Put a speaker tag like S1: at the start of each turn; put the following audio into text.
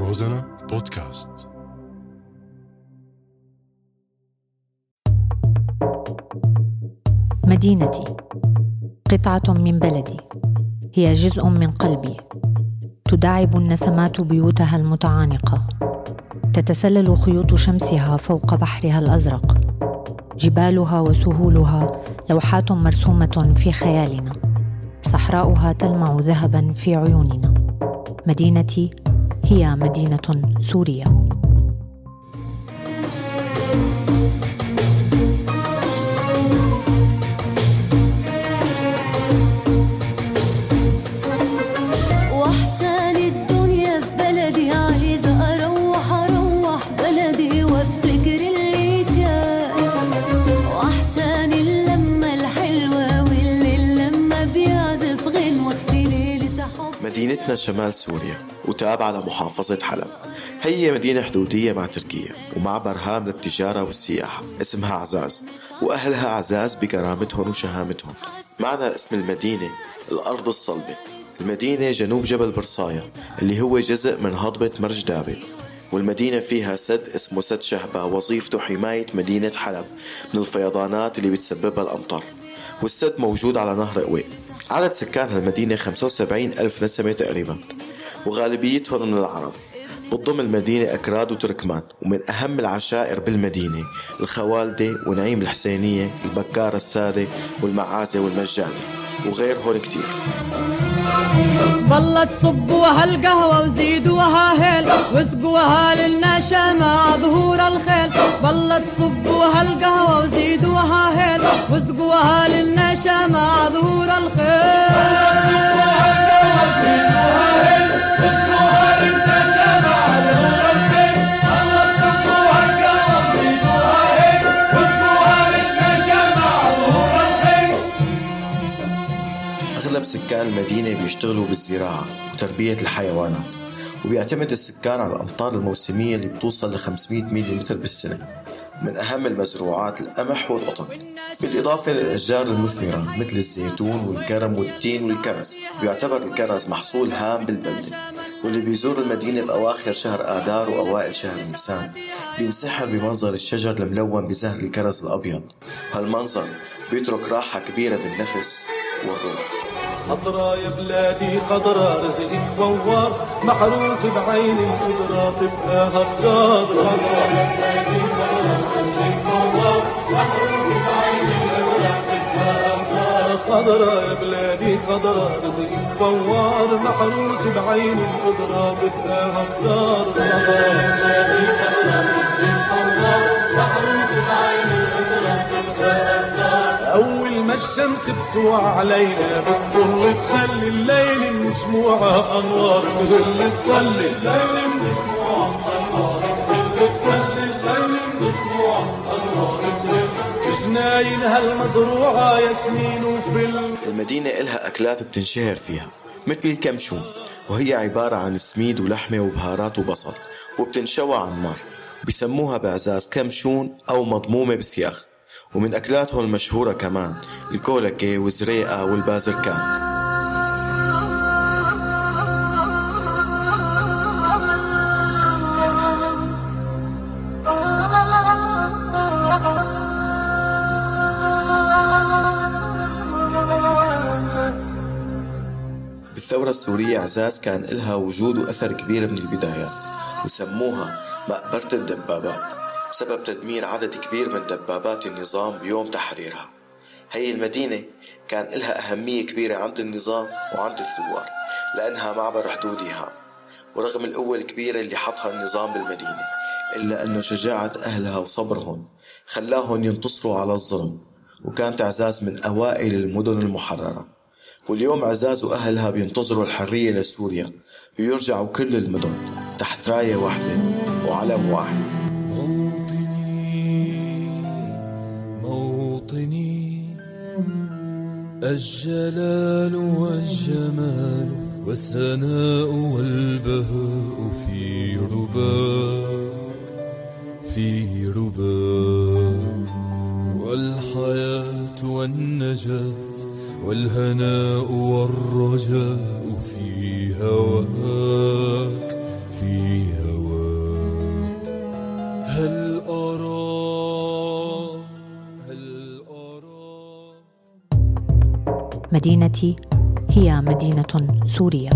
S1: روزانا بودكاست.
S2: مدينتي. قطعة من بلدي. هي جزء من قلبي. تداعب النسمات بيوتها المتعانقة. تتسلل خيوط شمسها فوق بحرها الأزرق. جبالها وسهولها لوحات مرسومة في خيالنا. صحراؤها تلمع ذهبا في عيوننا. مدينتي هي مدينة سوريا
S3: وحشاني الدنيا في بلدي عايزة أروح أروح بلدي وأفتكر اللي كان وحشاني اللمة الحلوة والليل لما بيعزف غنوة لليلة حب.
S4: مدينتنا شمال سوريا. وتابعة لمحافظة حلب. هي مدينة حدودية مع تركيا ومعبر هام للتجارة والسياحة اسمها عزاز وأهلها عزاز بكرامتهم وشهامتهم. معنى اسم المدينة الأرض الصلبة. المدينة جنوب جبل برصايا اللي هو جزء من هضبة مرج دابة والمدينة فيها سد اسمه سد شهبة وظيفته حماية مدينة حلب من الفيضانات اللي بتسببها الأمطار. والسد موجود على نهر قوي عدد سكان هالمدينة 75 ألف نسمة تقريبا. وغالبيتهم من العرب. بتضم المدينة أكراد وتركمان ومن أهم العشائر بالمدينة الخوالدة ونعيم الحسينية البكارة السادة والمعازة والمجادة وغيرهم كتير.
S5: ضلت صبوها القهوة وزيدوها هيل واسقوها للنشا مع ظهور الخيل. ضلت صبوها القهوة وزيدوها هيل واسقوها للنشا مع ظهور
S4: أغلب سكان المدينة بيشتغلوا بالزراعة وتربية الحيوانات وبيعتمد السكان على الأمطار الموسمية اللي بتوصل ل 500 ملم بالسنة من أهم المزروعات القمح والقطن. بالإضافة للأشجار المثمرة مثل الزيتون والكرم والتين والكرز بيعتبر الكرز محصول هام بالبلدة واللي بيزور المدينة بأواخر شهر آذار وأوائل شهر نيسان بينسحر بمنظر الشجر الملون بزهر الكرز الأبيض. هالمنظر بيترك راحة كبيرة بالنفس والروح.
S6: خضرا يا بلادي خضرا رزقك فوار محروس بعين القدرة تبقى هالدار خضرا يا بلادي خضرا رزقك فوار محروس بعين القدرة تبقى هالدار خضرا يا بلادي خضرا رزقك فوار محروس بعين القدرة تبقى هالدار خضرا يا بلادي خضرا رزقك فوار محروس الشمس بتوع علينا بتضل تخلي الليل مسموعة أنوار بتضل تخلي الليل مسموعة أنوار هالمزروعة ياسمين وفل.
S4: المدينة إلها أكلات بتنشهر فيها مثل الكمشون وهي عبارة عن سميد ولحمة وبهارات وبصل وبتنشوى على النار. بسموها بعزاز كمشون أو مضمومة بسياخ. ومن أكلاتهم المشهورة كمان الكولكة والزريقة والبازركان. بالثورة السورية عزاز كان إلها وجود وأثر كبير من البدايات وسموها مقبرة الدبابات. بسبب تدمير عدد كبير من دبابات النظام بيوم تحريرها. هي المدينة كان إلها أهمية كبيرة عند النظام وعند الثوار لأنها معبر حدودي هام ورغم القوة الكبيرة اللي حطها النظام بالمدينة إلا أنه شجاعة أهلها وصبرهم خلاهم ينتصروا على الظلم وكانت عزاز من أوائل المدن المحررة. واليوم عزاز وأهلها بينتظروا الحرية لسوريا ويرجعوا كل المدن تحت راية واحدة وعلم واحد.
S7: الجلال والجمال والسناء والبهاء في رباك في رباك والحياة والنجاة والهناء والرجاء في هواك
S2: مدينتي هي مدينة سورية